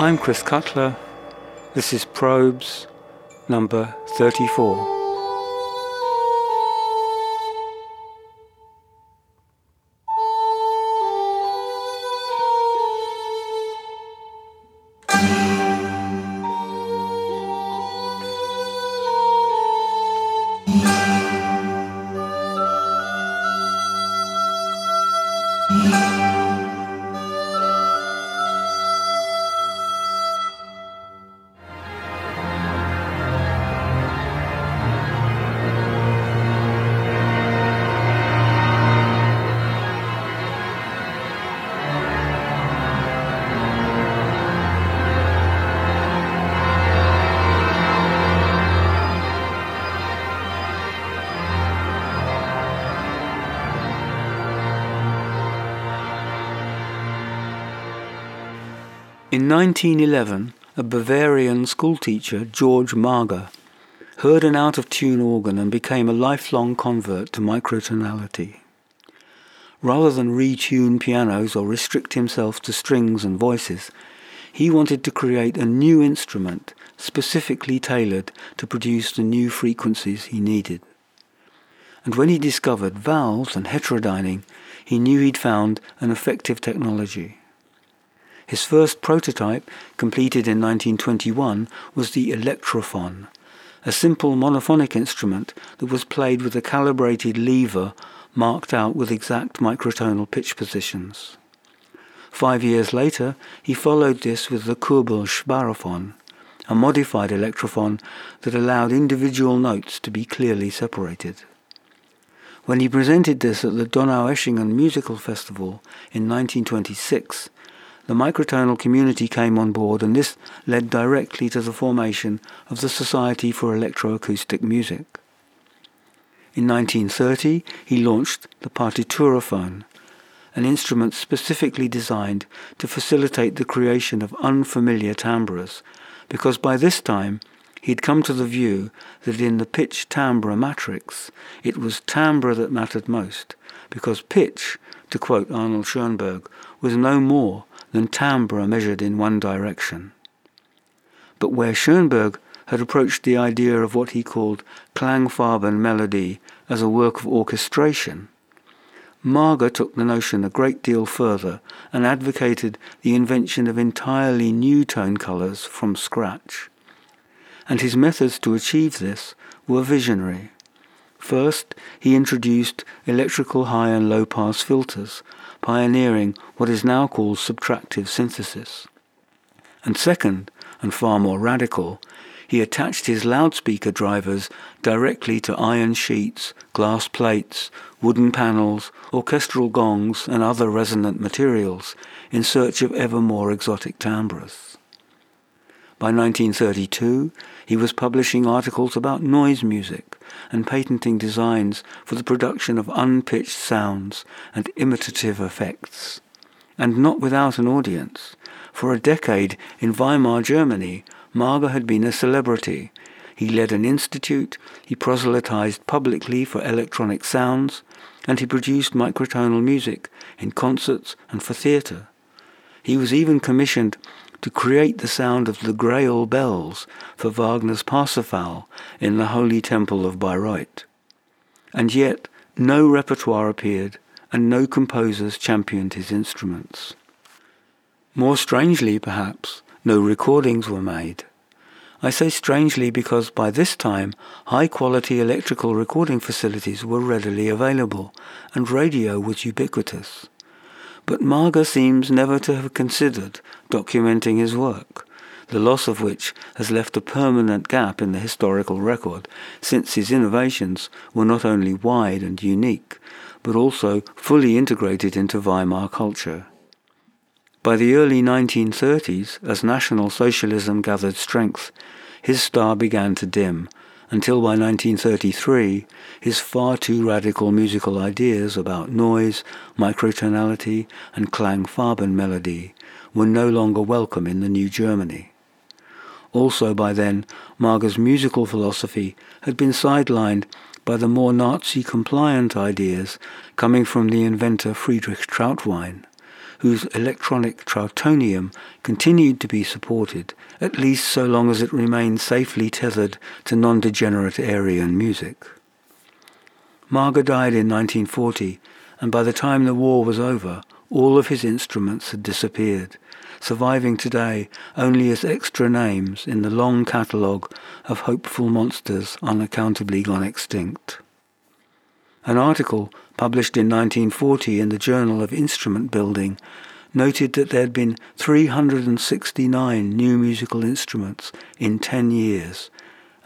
I'm Chris Cutler. This is Probes number 34. 1911, a Bavarian schoolteacher, George Mager, heard an out-of-tune organ and became a lifelong convert to microtonality. Rather than retune pianos or restrict himself to strings and voices, he wanted to create a new instrument specifically tailored to produce the new frequencies he needed. And when he discovered valves and heterodyning, he knew he'd found an effective technology. His first prototype, completed in 1921, was the electrophon, a simple monophonic instrument that was played with a calibrated lever marked out with exact microtonal pitch positions. Five years later, he followed this with the Kurbelsphärophon, a modified electrophon that allowed individual notes to be clearly separated. When he presented this at the Donaueschingen Musical Festival in 1926, the microtonal community came on board and this led directly to the formation of the Society for Electroacoustic Music. In 1930, he launched the partiturophon, an instrument specifically designed to facilitate the creation of unfamiliar timbres, because by this time he'd come to the view that in the pitch timbre matrix it was timbre that mattered most, because pitch, to quote Arnold Schoenberg, was no more than timbre measured in one direction. But where Schoenberg had approached the idea of what he called Klangfarben melody as a work of orchestration, Mager took the notion a great deal further and advocated the invention of entirely new tone colours from scratch. And his methods to achieve this were visionary. First, he introduced electrical high and low pass filters pioneering what is now called subtractive synthesis. And second, and far more radical, he attached his loudspeaker drivers directly to iron sheets, glass plates, wooden panels, orchestral gongs, and other resonant materials in search of ever more exotic timbres. By 1932, he was publishing articles about noise music and patenting designs for the production of unpitched sounds and imitative effects. And not without an audience. For a decade in Weimar, Germany, Mager had been a celebrity. He led an institute, he proselytized publicly for electronic sounds, and he produced microtonal music in concerts and for theatre. He was even commissioned to create the sound of the Grail bells for Wagner's Parsifal in the Holy Temple of Bayreuth. And yet no repertoire appeared and no composers championed his instruments. More strangely, perhaps, no recordings were made. I say strangely because by this time high quality electrical recording facilities were readily available and radio was ubiquitous but Mager seems never to have considered documenting his work, the loss of which has left a permanent gap in the historical record, since his innovations were not only wide and unique, but also fully integrated into Weimar culture. By the early 1930s, as National Socialism gathered strength, his star began to dim, until by 1933 his far too radical musical ideas about noise, microtonality, and Klangfarben melody were no longer welcome in the new Germany. Also by then, Mager's musical philosophy had been sidelined by the more Nazi-compliant ideas coming from the inventor Friedrich Trautwein, whose electronic trautonium continued to be supported, at least so long as it remained safely tethered to non-degenerate Aryan music. Mager died in 1940, and by the time the war was over, all of his instruments had disappeared, surviving today only as extra names in the long catalogue of hopeful monsters unaccountably gone extinct. An article published in 1940 in the Journal of Instrument Building noted that there had been 369 new musical instruments in 10 years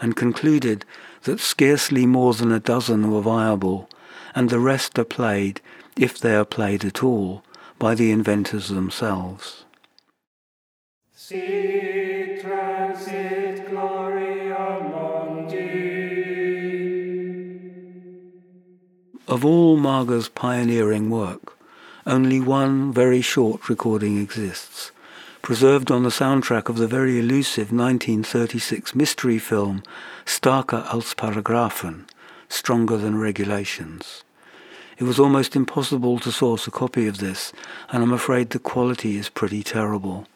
and concluded that scarcely more than a dozen were viable and the rest are played, if they are played at all, by the inventors themselves. Of all Mager's pioneering work, only one very short recording exists, preserved on the soundtrack of the very elusive 1936 mystery film Stärker als Paragraphen, Stronger Than Regulations. It was almost impossible to source a copy of this, and I'm afraid the quality is pretty terrible.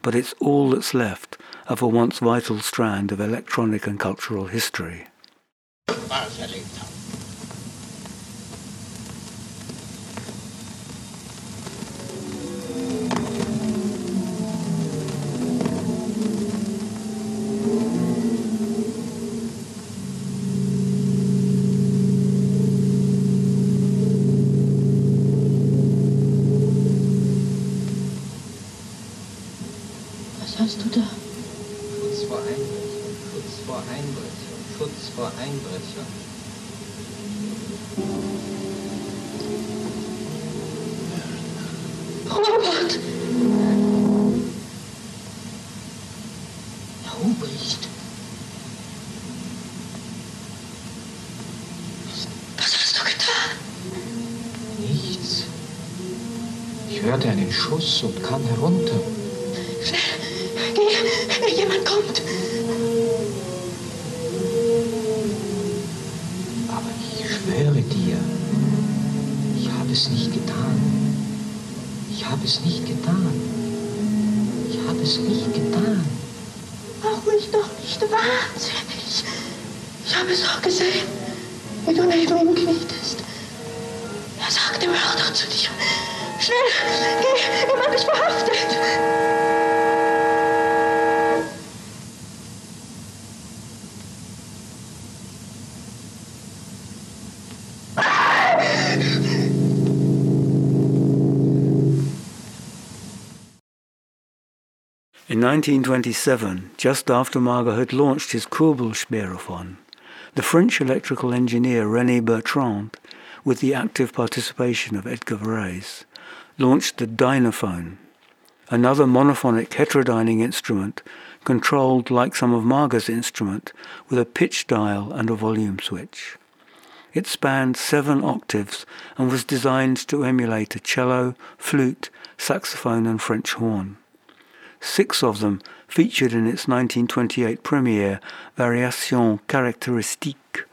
But it's all that's left of a once vital strand of electronic and cultural history. Mach mich doch nicht wahnsinnig. Ich habe es auch gesehen, wie du neben ihm knietest. Er sagte Wörter zu dir. Schnell, geh, jemand ist verhaftet. 1927, just after Mager had launched his Kurbelsphärophon, the French electrical engineer René Bertrand, with the active participation of Edgar Varèse, launched the Dynaphone, another monophonic heterodyning instrument controlled like some of Mager's instrument with a pitch dial and a volume switch. It spanned seven octaves and was designed to emulate a cello, flute, saxophone and French horn. Six of them featured in its 1928 premiere Variation Caractéristique,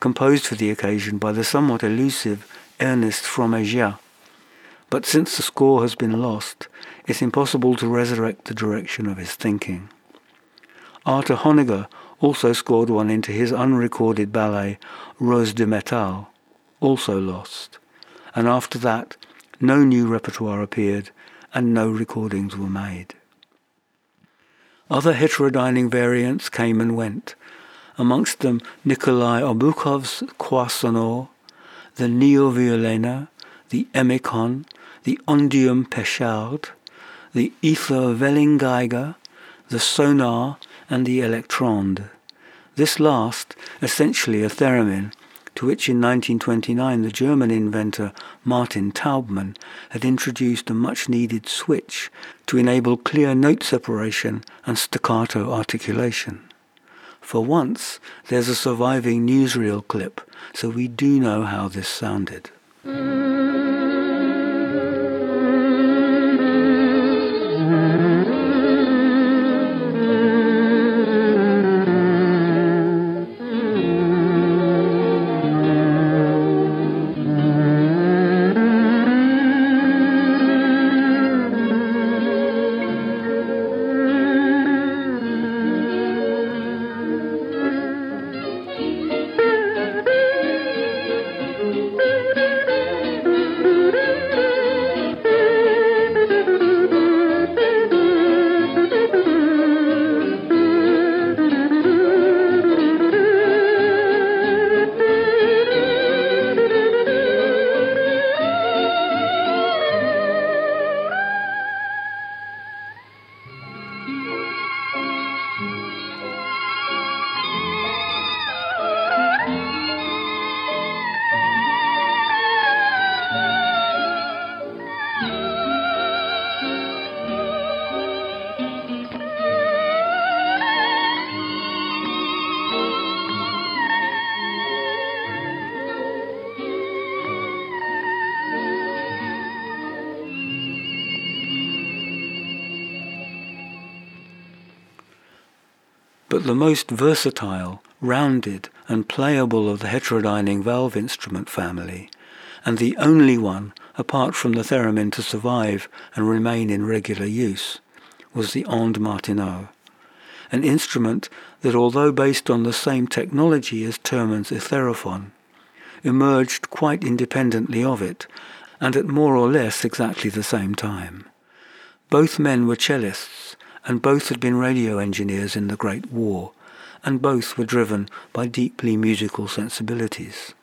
composed for the occasion by the somewhat elusive Ernest Fromageat. But since the score has been lost, it's impossible to resurrect the direction of his thinking. Arthur Honegger also scored one into his unrecorded ballet Rose de Métal, also lost. And after that, no new repertoire appeared and no recordings were made. Other heterodyning variants came and went, amongst them Nikolai Obukhov's Croix the Neo-Violena, the Emicon, the Ondium Pechard, the Ether Wellenggeiger, the Sonar, and the Electronde. This last, essentially a theremin, to which in 1929 the German inventor Martin Taubman had introduced a much needed switch to enable clear note separation and staccato articulation. For once, there's a surviving newsreel clip, so we do know how this sounded. Mm. The most versatile, rounded, and playable of the heterodyning valve instrument family, and the only one, apart from the theremin, to survive and remain in regular use, was the Onde Martenot, an instrument that, although based on the same technology as Theremin's Etherophon, emerged quite independently of it, and at more or less exactly the same time. Both men were cellists, and both had been radio engineers in the Great War, and both were driven by deeply musical sensibilities.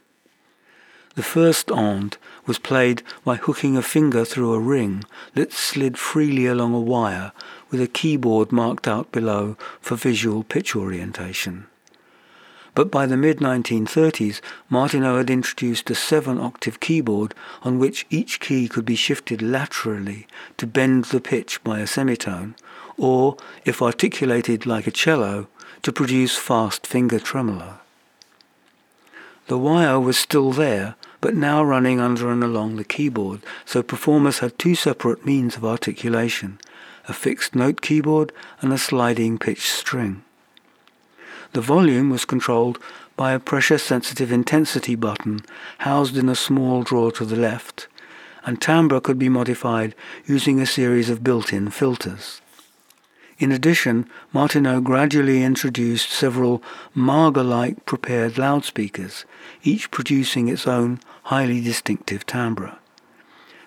The first onde was played by hooking a finger through a ring that slid freely along a wire with a keyboard marked out below for visual pitch orientation. But by the mid-1930s, Martenot had introduced a seven-octave keyboard on which each key could be shifted laterally to bend the pitch by a semitone, or, if articulated like a cello, to produce fast finger tremolo. The wire was still there, but now running under and along the keyboard, so performers had two separate means of articulation, a fixed note keyboard and a sliding pitch string. The volume was controlled by a pressure-sensitive intensity button housed in a small drawer to the left, and timbre could be modified using a series of built-in filters. In addition, Martenot gradually introduced several Mager-like prepared loudspeakers, each producing its own highly distinctive timbre.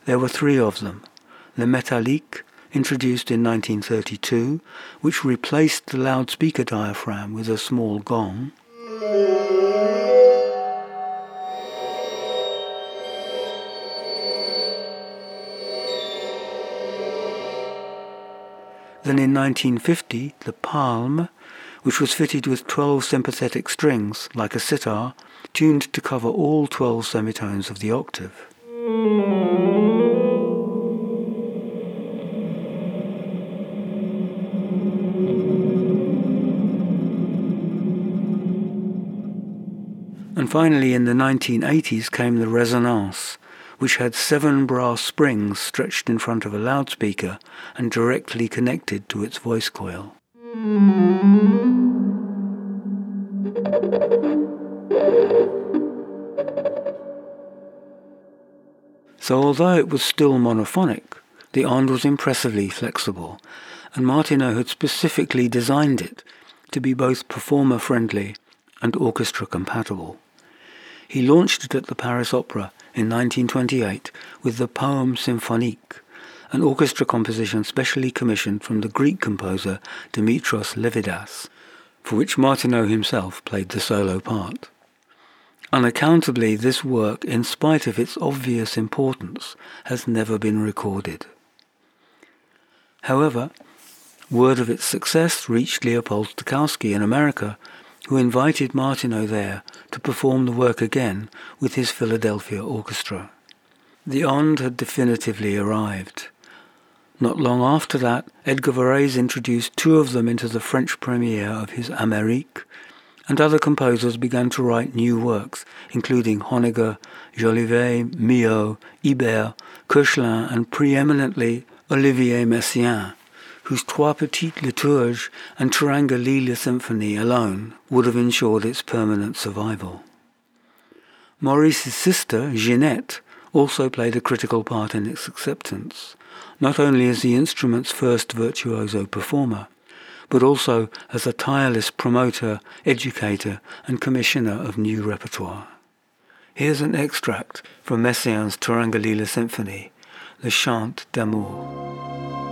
There were three of them, the Metallique, introduced in 1932, which replaced the loudspeaker diaphragm with a small gong, Then in 1950, the Palm, which was fitted with 12 sympathetic strings, like a sitar, tuned to cover all 12 semitones of the octave. And finally, in the 1980s came the Resonance, which had seven brass springs stretched in front of a loudspeaker and directly connected to its voice coil. So although it was still monophonic, the Onde was impressively flexible, and Martenot had specifically designed it to be both performer-friendly and orchestra-compatible. He launched it at the Paris Opera in 1928 with the Poème Symphonique, an orchestra composition specially commissioned from the Greek composer Dimitrios Levidis, for which Martenot himself played the solo part. Unaccountably, this work, in spite of its obvious importance, has never been recorded. However, word of its success reached Leopold Stokowski in America who invited Martenot there to perform the work again with his Philadelphia orchestra. The Onde had definitively arrived. Not long after that, Edgar Varèse introduced two of them into the French premiere of his Amérique, and other composers began to write new works, including Honegger, Jolivet, Milhaud, Ibert, Koechlin, and preeminently Olivier Messiaen whose Trois Petites Liturgies and Turangalîla Symphony alone would have ensured its permanent survival. Maurice's sister, Ginette, also played a critical part in its acceptance, not only as the instrument's first virtuoso performer, but also as a tireless promoter, educator, and commissioner of new repertoire. Here's an extract from Messiaen's Turangalîla Symphony, Le Chant d'amour.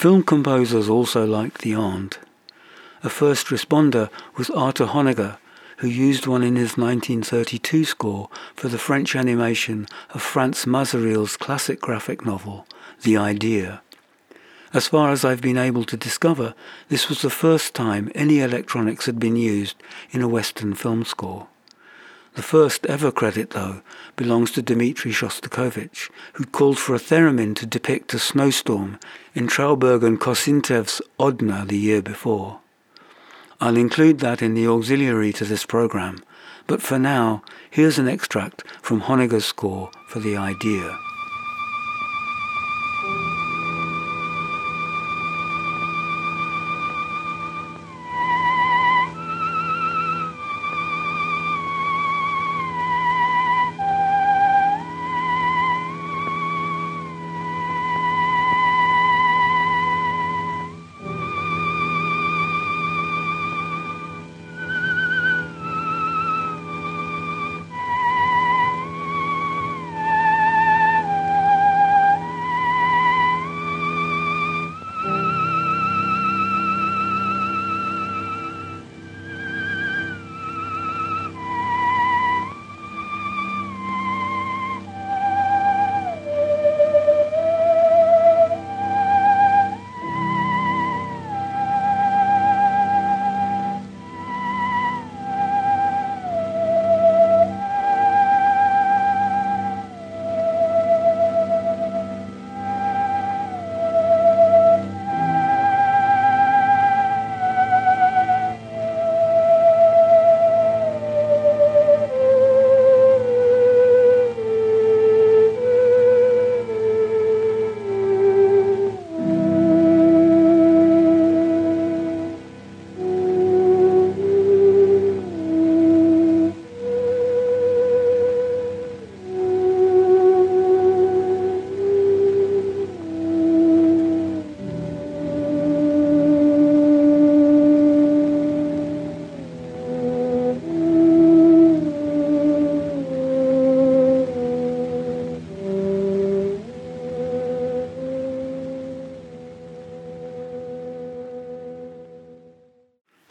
Film composers also liked the Onde. A first responder was Arthur Honegger, who used one in his 1932 score for the French animation of Frans Masereel's classic graphic novel, The Idea. As far as I've been able to discover, this was the first time any electronics had been used in a Western film score. The first ever credit, though, belongs to Dmitri Shostakovich, who called for a theremin to depict a snowstorm in Trauberg and Kozintsev's Odna the year before. I'll include that in the auxiliary to this program, but for now, here's an extract from Honegger's score for the idea.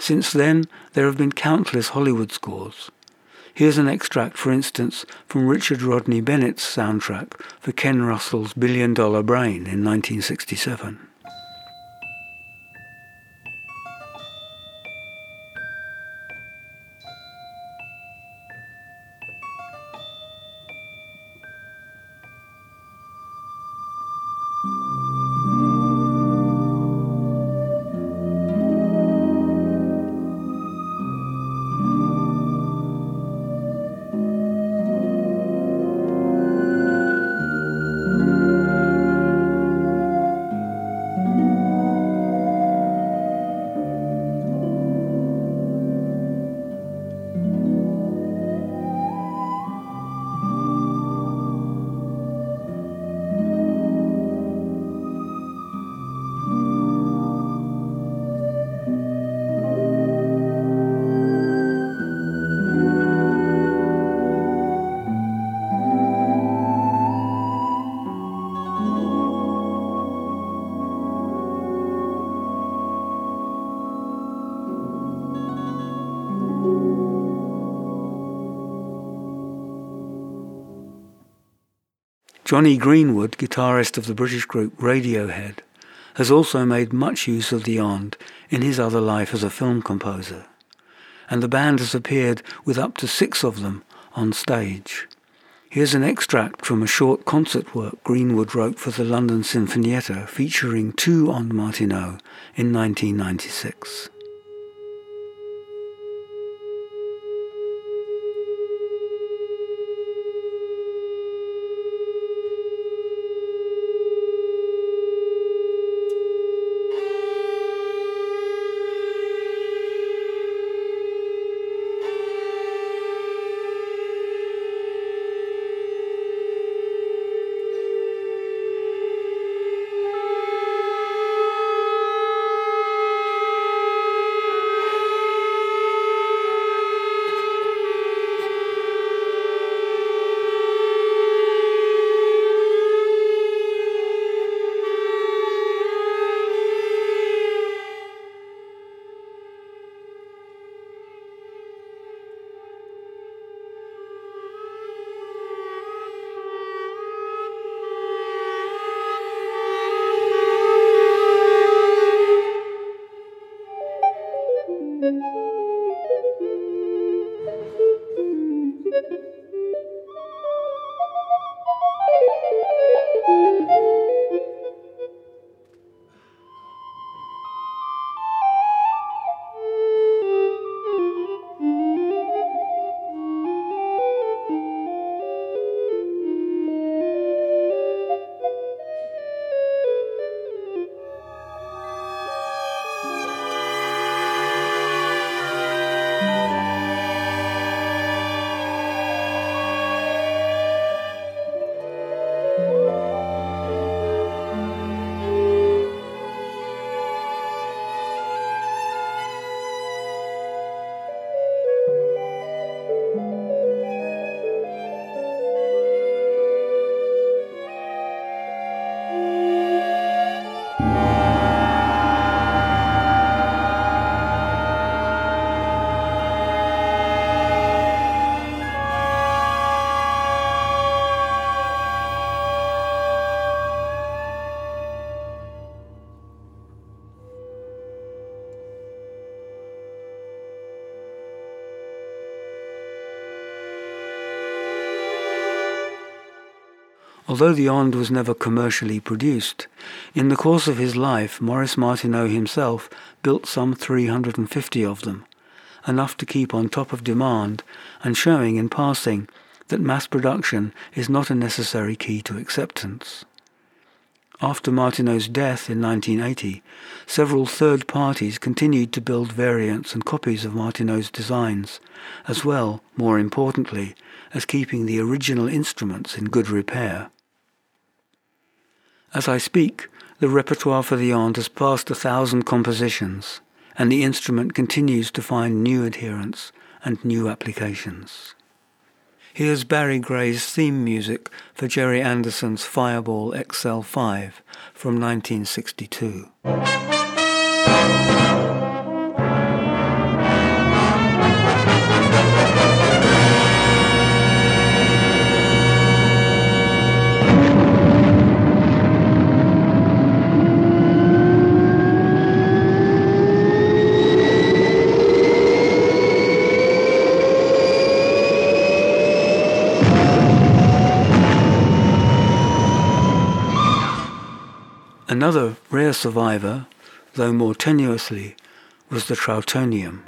Since then, there have been countless Hollywood scores. Here's an extract, for instance, from Richard Rodney Bennett's soundtrack for Ken Russell's Billion Dollar Brain in 1967. Jonny Greenwood, guitarist of the British group Radiohead, has also made much use of the Onde in his other life as a film composer, and the band has appeared with up to six of them on stage. Here's an extract from a short concert work Greenwood wrote for the London Sinfonietta featuring two Onde Martenot in 1996. Although the Onde was never commercially produced, in the course of his life Maurice Martenot himself built some 350 of them, enough to keep on top of demand and showing in passing that mass production is not a necessary key to acceptance. After Martenot's death in 1980, several third parties continued to build variants and copies of Martenot's designs, as well, more importantly, as keeping the original instruments in good repair. As I speak, the repertoire for the Onde has passed a thousand compositions, and the instrument continues to find new adherents and new applications. Here's Barry Gray's theme music for Gerry Anderson's Fireball XL5 from 1962. Another rare survivor, though more tenuously, was the Trautonium.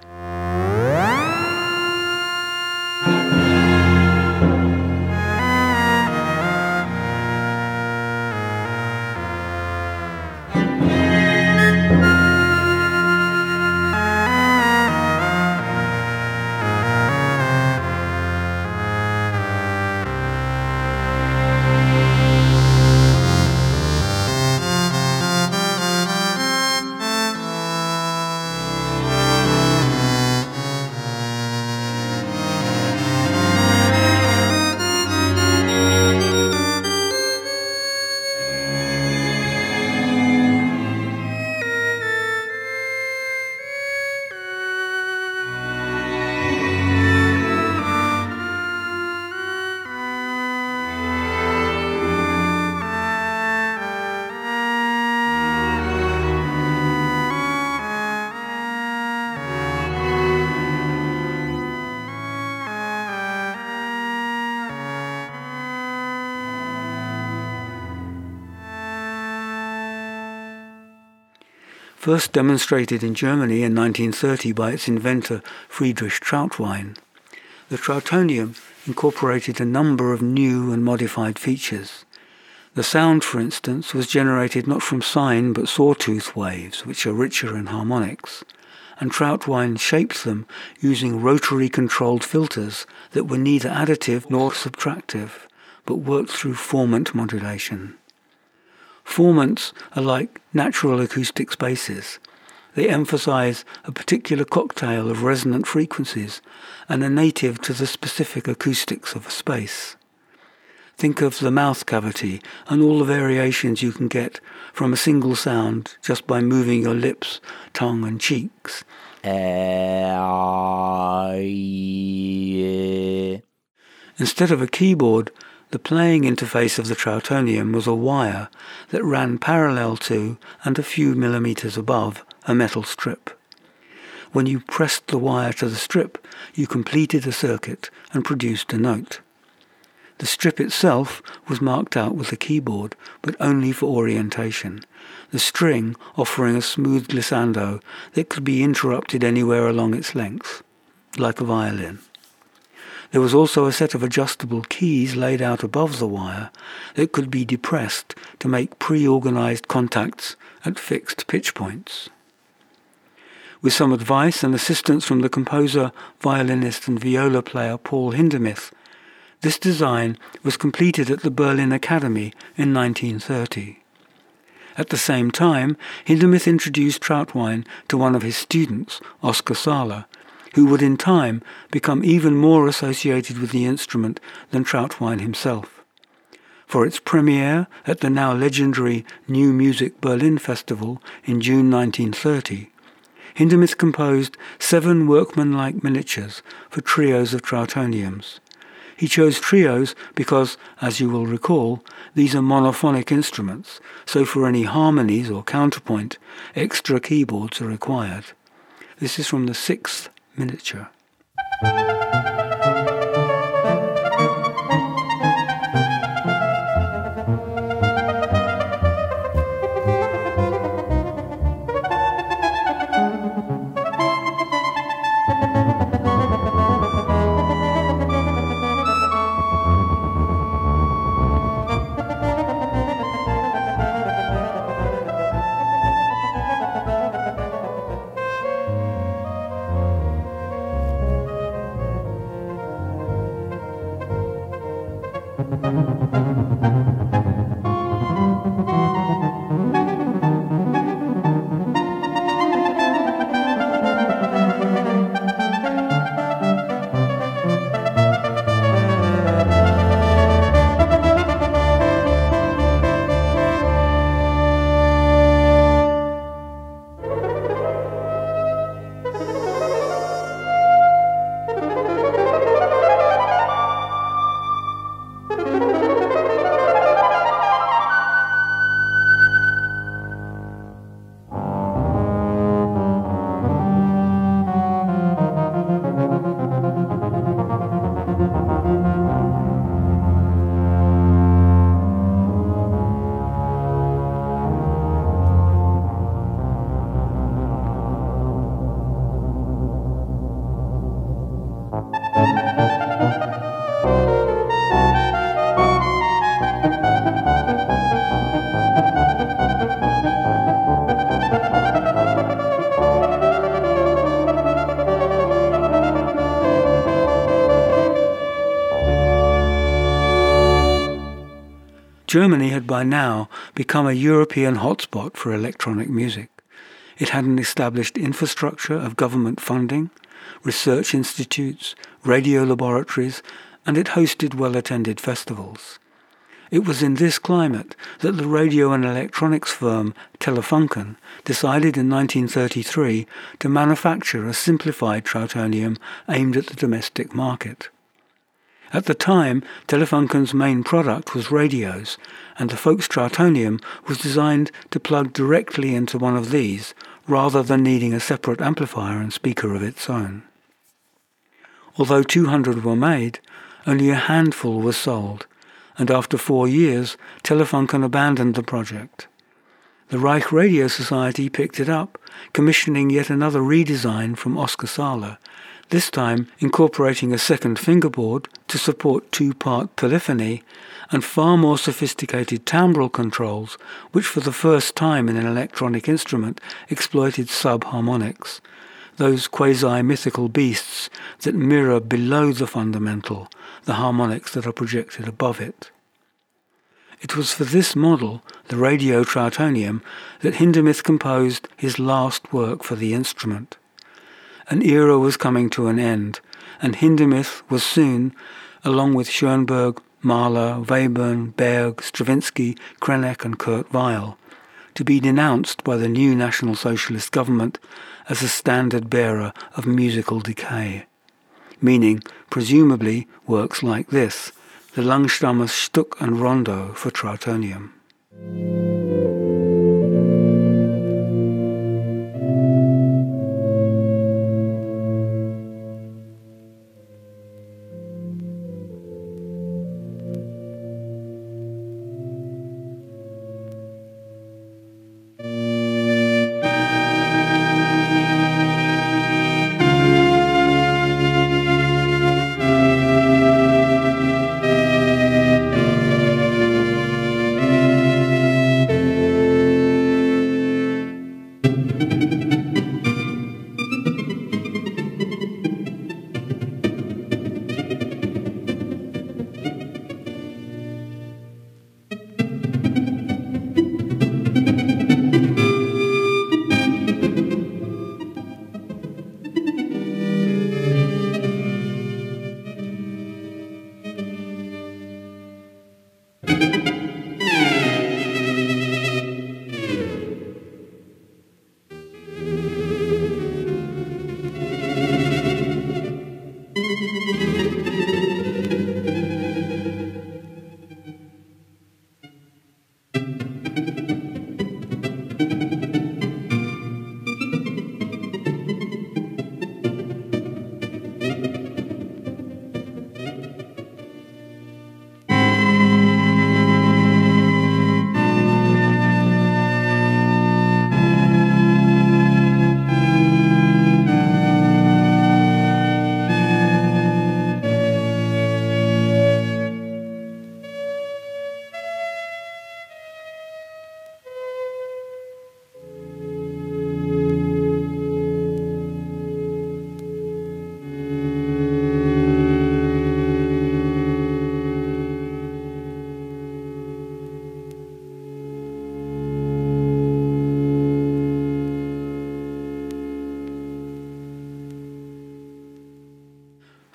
First demonstrated in Germany in 1930 by its inventor Friedrich Trautwein. The Trautonium incorporated a number of new and modified features. The sound, for instance, was generated not from sine but sawtooth waves, which are richer in harmonics, and Trautwein shaped them using rotary controlled filters that were neither additive nor subtractive, but worked through formant modulation. Formants are like natural acoustic spaces. They emphasize a particular cocktail of resonant frequencies and are native to the specific acoustics of a space. Think of the mouth cavity and all the variations you can get from a single sound just by moving your lips, tongue, and cheeks. Instead of a keyboard, the playing interface of the Trautonium was a wire that ran parallel to and a few millimeters above a metal strip. When you pressed the wire to the strip, you completed a circuit and produced a note. The strip itself was marked out with a keyboard, but only for orientation, the string offering a smooth glissando that could be interrupted anywhere along its length, like a violin. There was also a set of adjustable keys laid out above the wire that could be depressed to make pre-organized contacts at fixed pitch points. With some advice and assistance from the composer, violinist and viola player Paul Hindemith, this design was completed at the Berlin Academy in 1930. At the same time, Hindemith introduced Trautwein to one of his students, Oskar Sala, who would in time become even more associated with the instrument than Trautwein himself. For its premiere at the now legendary New Music Berlin Festival in June 1930, Hindemith composed seven workmanlike miniatures for trios of Trautoniums. He chose trios because, as you will recall, these are monophonic instruments, so for any harmonies or counterpoint, extra keyboards are required. This is from the sixth miniature. Germany had by now become a European hotspot for electronic music. It had an established infrastructure of government funding, research institutes, radio laboratories, and it hosted well-attended festivals. It was in this climate that the radio and electronics firm Telefunken decided in 1933 to manufacture a simplified Trautonium aimed at the domestic market. At the time, Telefunken's main product was radios, and the Volkstrautonium was designed to plug directly into one of these, rather than needing a separate amplifier and speaker of its own. Although 200 were made, only a handful were sold, and after four years, Telefunken abandoned the project. The Reich Radio Society picked it up, commissioning yet another redesign from Oskar Sala, this time incorporating a second fingerboard to support two-part polyphony and far more sophisticated timbral controls, which for the first time in an electronic instrument exploited subharmonics, those quasi-mythical beasts that mirror below the fundamental the harmonics that are projected above it. It was for this model, the radio Trautonium, that Hindemith composed his last work for the instrument. An era was coming to an end, and Hindemith was soon, along with Schoenberg, Mahler, Webern, Berg, Stravinsky, Krenek and Kurt Weill, to be denounced by the new National Socialist government as a standard bearer of musical decay, meaning, presumably, works like this, the Langsames Stück and Rondo for Trautonium.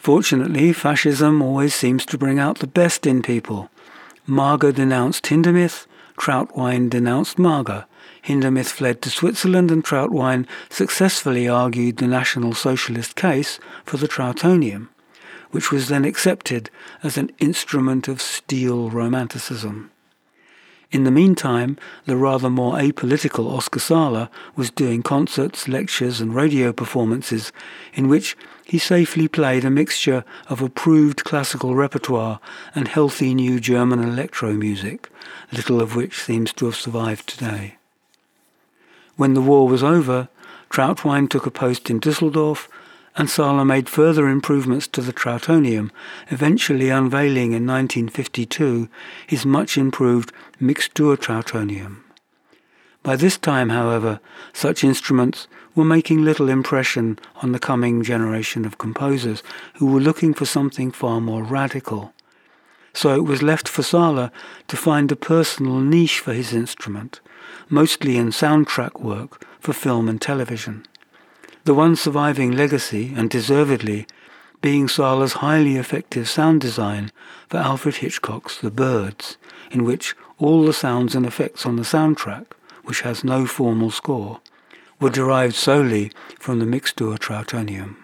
Fortunately, fascism always seems to bring out the best in people. Mager denounced Hindemith, Trautwein denounced Mager. Hindemith fled to Switzerland and Trautwein successfully argued the National Socialist case for the Trautonium, which was then accepted as an instrument of steel romanticism. In the meantime, the rather more apolitical Oskar Sala was doing concerts, lectures, and radio performances in which he safely played a mixture of approved classical repertoire and healthy new German electro music, little of which seems to have survived today. When the war was over, Trautwein took a post in Dusseldorf and Sala made further improvements to the Trautonium, eventually unveiling in 1952 his much improved Mixtur Trautonium. By this time, however, such instruments were making little impression on the coming generation of composers who were looking for something far more radical. So it was left for Sala to find a personal niche for his instrument, mostly in soundtrack work for film and television the one surviving legacy, and deservedly, being Sala's highly effective sound design for Alfred Hitchcock's The Birds, in which all the sounds and effects on the soundtrack, which has no formal score, were derived solely from the Mixtur Trautonium.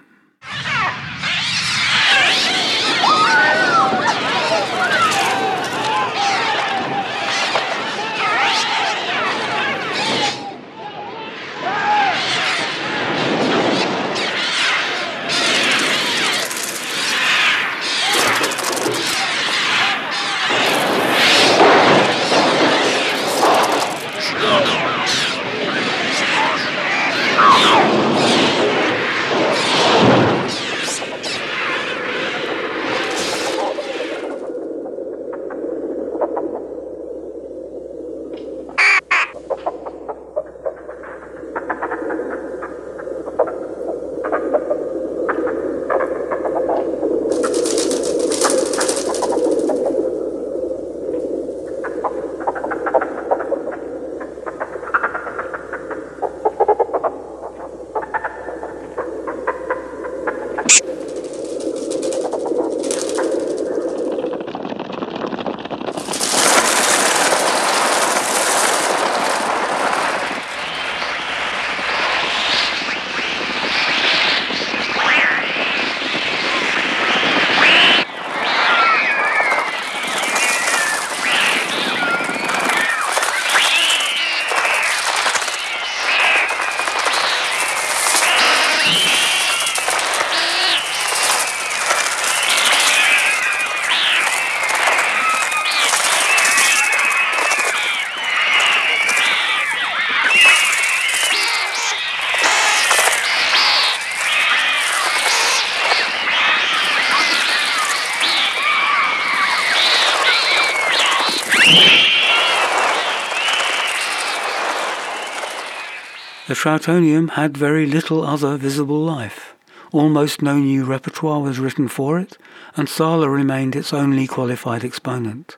The Trautonium had very little other visible life. Almost no new repertoire was written for it, and Sala remained its only qualified exponent.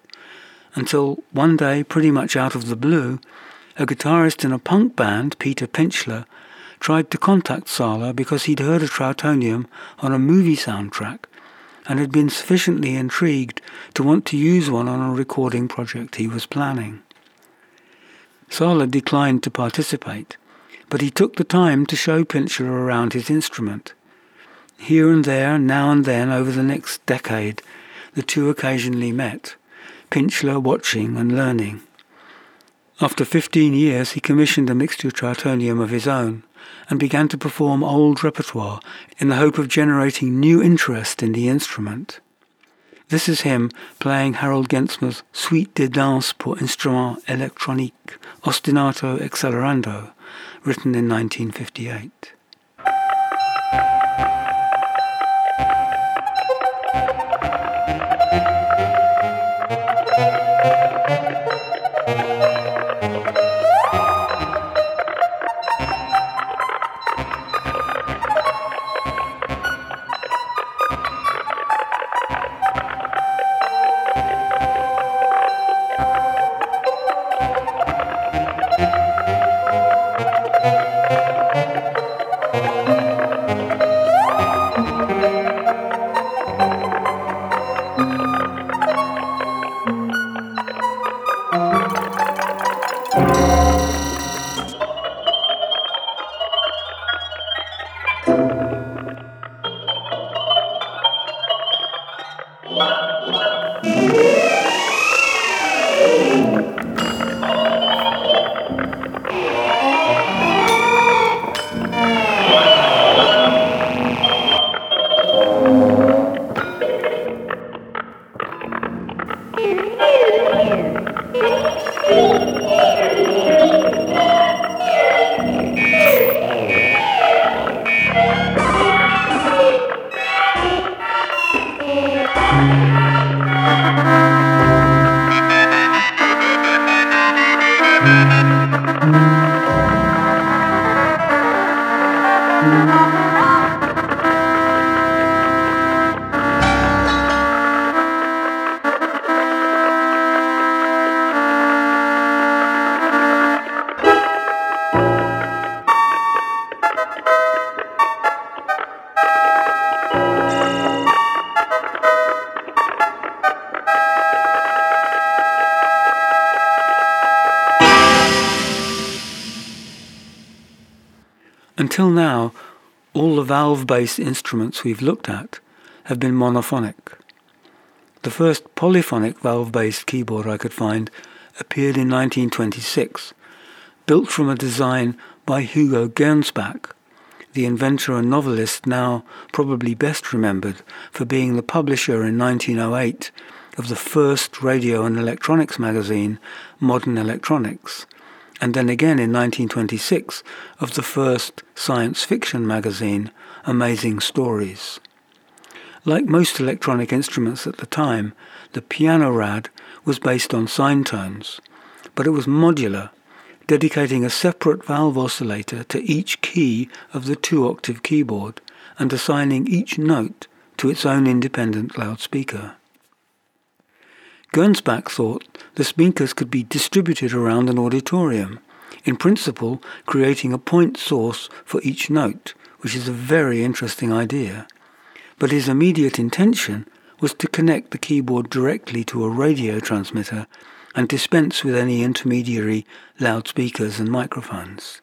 Until one day, pretty much out of the blue, a guitarist in a punk band, Peter Pichler, tried to contact Sala because he'd heard a Trautonium on a movie soundtrack and had been sufficiently intrigued to want to use one on a recording project he was planning. Sala declined to participate, but he took the time to show Pichler around his instrument. Here and there, now and then, over the next decade, the two occasionally met, Pichler watching and learning. After fifteen years, he commissioned a Mixtur Trautonium of his own and began to perform old repertoire in the hope of generating new interest in the instrument. This is him playing Harald Genzmer's Suite de Danse pour instrument électronique, Ostinato Accelerando, written in 1958. Until now, all the valve-based instruments we've looked at have been monophonic. The first polyphonic valve-based keyboard I could find appeared in 1926, built from a design by Hugo Gernsback, the inventor and novelist now probably best remembered for being the publisher in 1908 of the first radio and electronics magazine, Modern Electronics, and then again in 1926 of the first science fiction magazine, Amazing Stories. Like most electronic instruments at the time, the Pianorad was based on sine tones, but it was modular, dedicating a separate valve oscillator to each key of the two-octave keyboard and assigning each note to its own independent loudspeaker. Gernsback thought the speakers could be distributed around an auditorium, in principle creating a point source for each note, which is a very interesting idea. But his immediate intention was to connect the keyboard directly to a radio transmitter and dispense with any intermediary loudspeakers and microphones.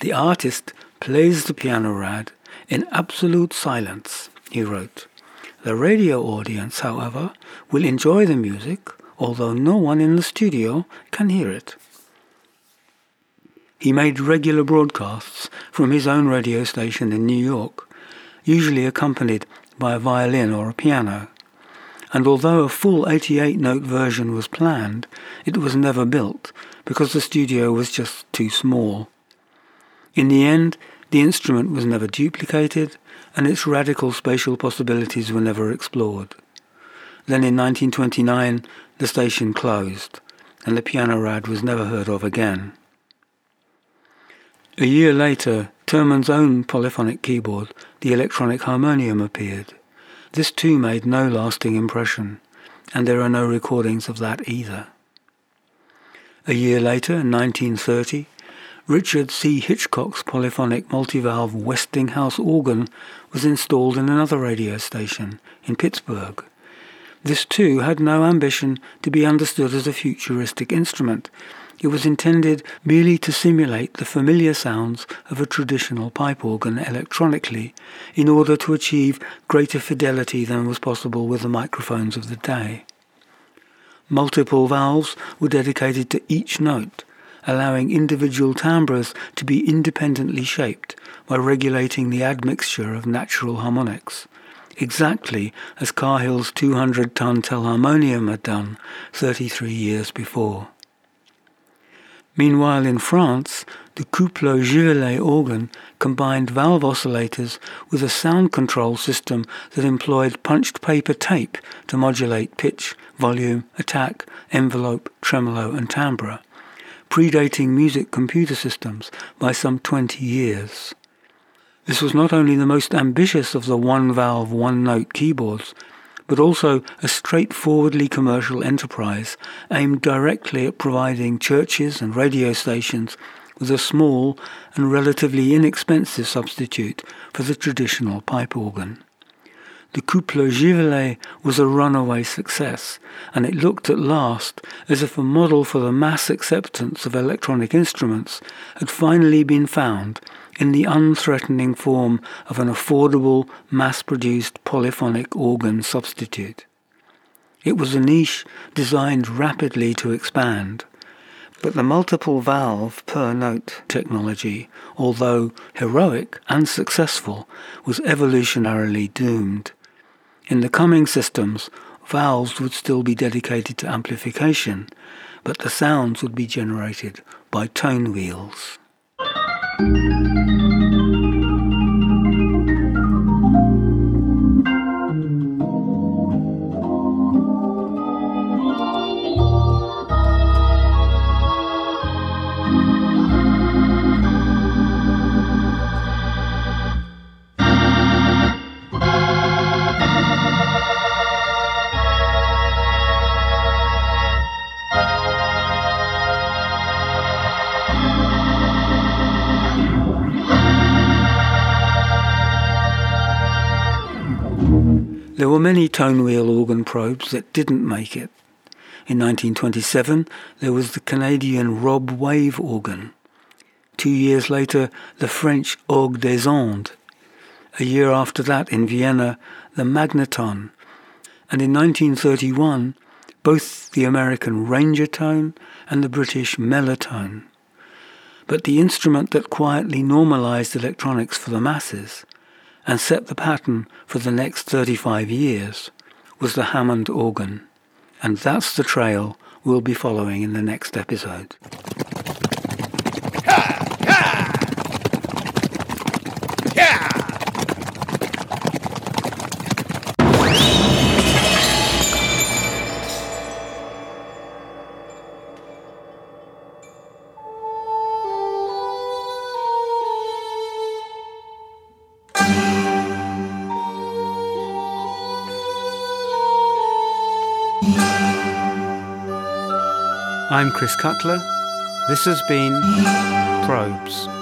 The artist plays the Pianorad in absolute silence, he wrote. The radio audience, however, will enjoy the music, although no one in the studio can hear it. He made regular broadcasts from his own radio station in New York, usually accompanied by a violin or a piano. And although a full 88 note version was planned, it was never built because the studio was just too small. In the end, the instrument was never duplicated and its radical spatial possibilities were never explored. Then in 1929, the station closed, and the Pianorad was never heard of again. A year later, Theremin's own polyphonic keyboard, the electronic harmonium, appeared. This too made no lasting impression, and there are no recordings of that either. A year later, in 1930, Richard C. Hitchcock's polyphonic multivalve Westinghouse organ was installed in another radio station in Pittsburgh. This too had no ambition to be understood as a futuristic instrument. It was intended merely to simulate the familiar sounds of a traditional pipe organ electronically in order to achieve greater fidelity than was possible with the microphones of the day. Multiple valves were dedicated to each note, allowing individual timbres to be independently shaped by regulating the admixture of natural harmonics, exactly as Cahill's 200-ton telharmonium had done 33 years before. Meanwhile, in France, the Coupleux-Givelet organ combined valve oscillators with a sound control system that employed punched paper tape to modulate pitch, volume, attack, envelope, tremolo, and timbre predating music computer systems by some 20 years. This was not only the most ambitious of the one valve, one note keyboards, but also a straightforwardly commercial enterprise aimed directly at providing churches and radio stations with a small and relatively inexpensive substitute for the traditional pipe organ. The Coupleux-Givelet was a runaway success, and it looked at last as if a model for the mass acceptance of electronic instruments had finally been found in the unthreatening form of an affordable, mass-produced polyphonic organ substitute. It was a niche designed rapidly to expand, but the multiple valve per note technology, although heroic and successful, was evolutionarily doomed. In the coming systems, valves would still be dedicated to amplification, but the sounds would be generated by tone wheels. There were many tone wheel organ probes that didn't make it. In 1927, there was the Canadian Robb Wave organ. Two years later, the French Orgue des Ondes. A year after that, in Vienna, the Magneton. And in 1931, both the American Rangertone and the British Mellotone. But the instrument that quietly normalized electronics for the masses and set the pattern for the next 35 years was the Hammond organ. And that's the trail we'll be following in the next episode. I'm Chris Cutler. This has been Probes.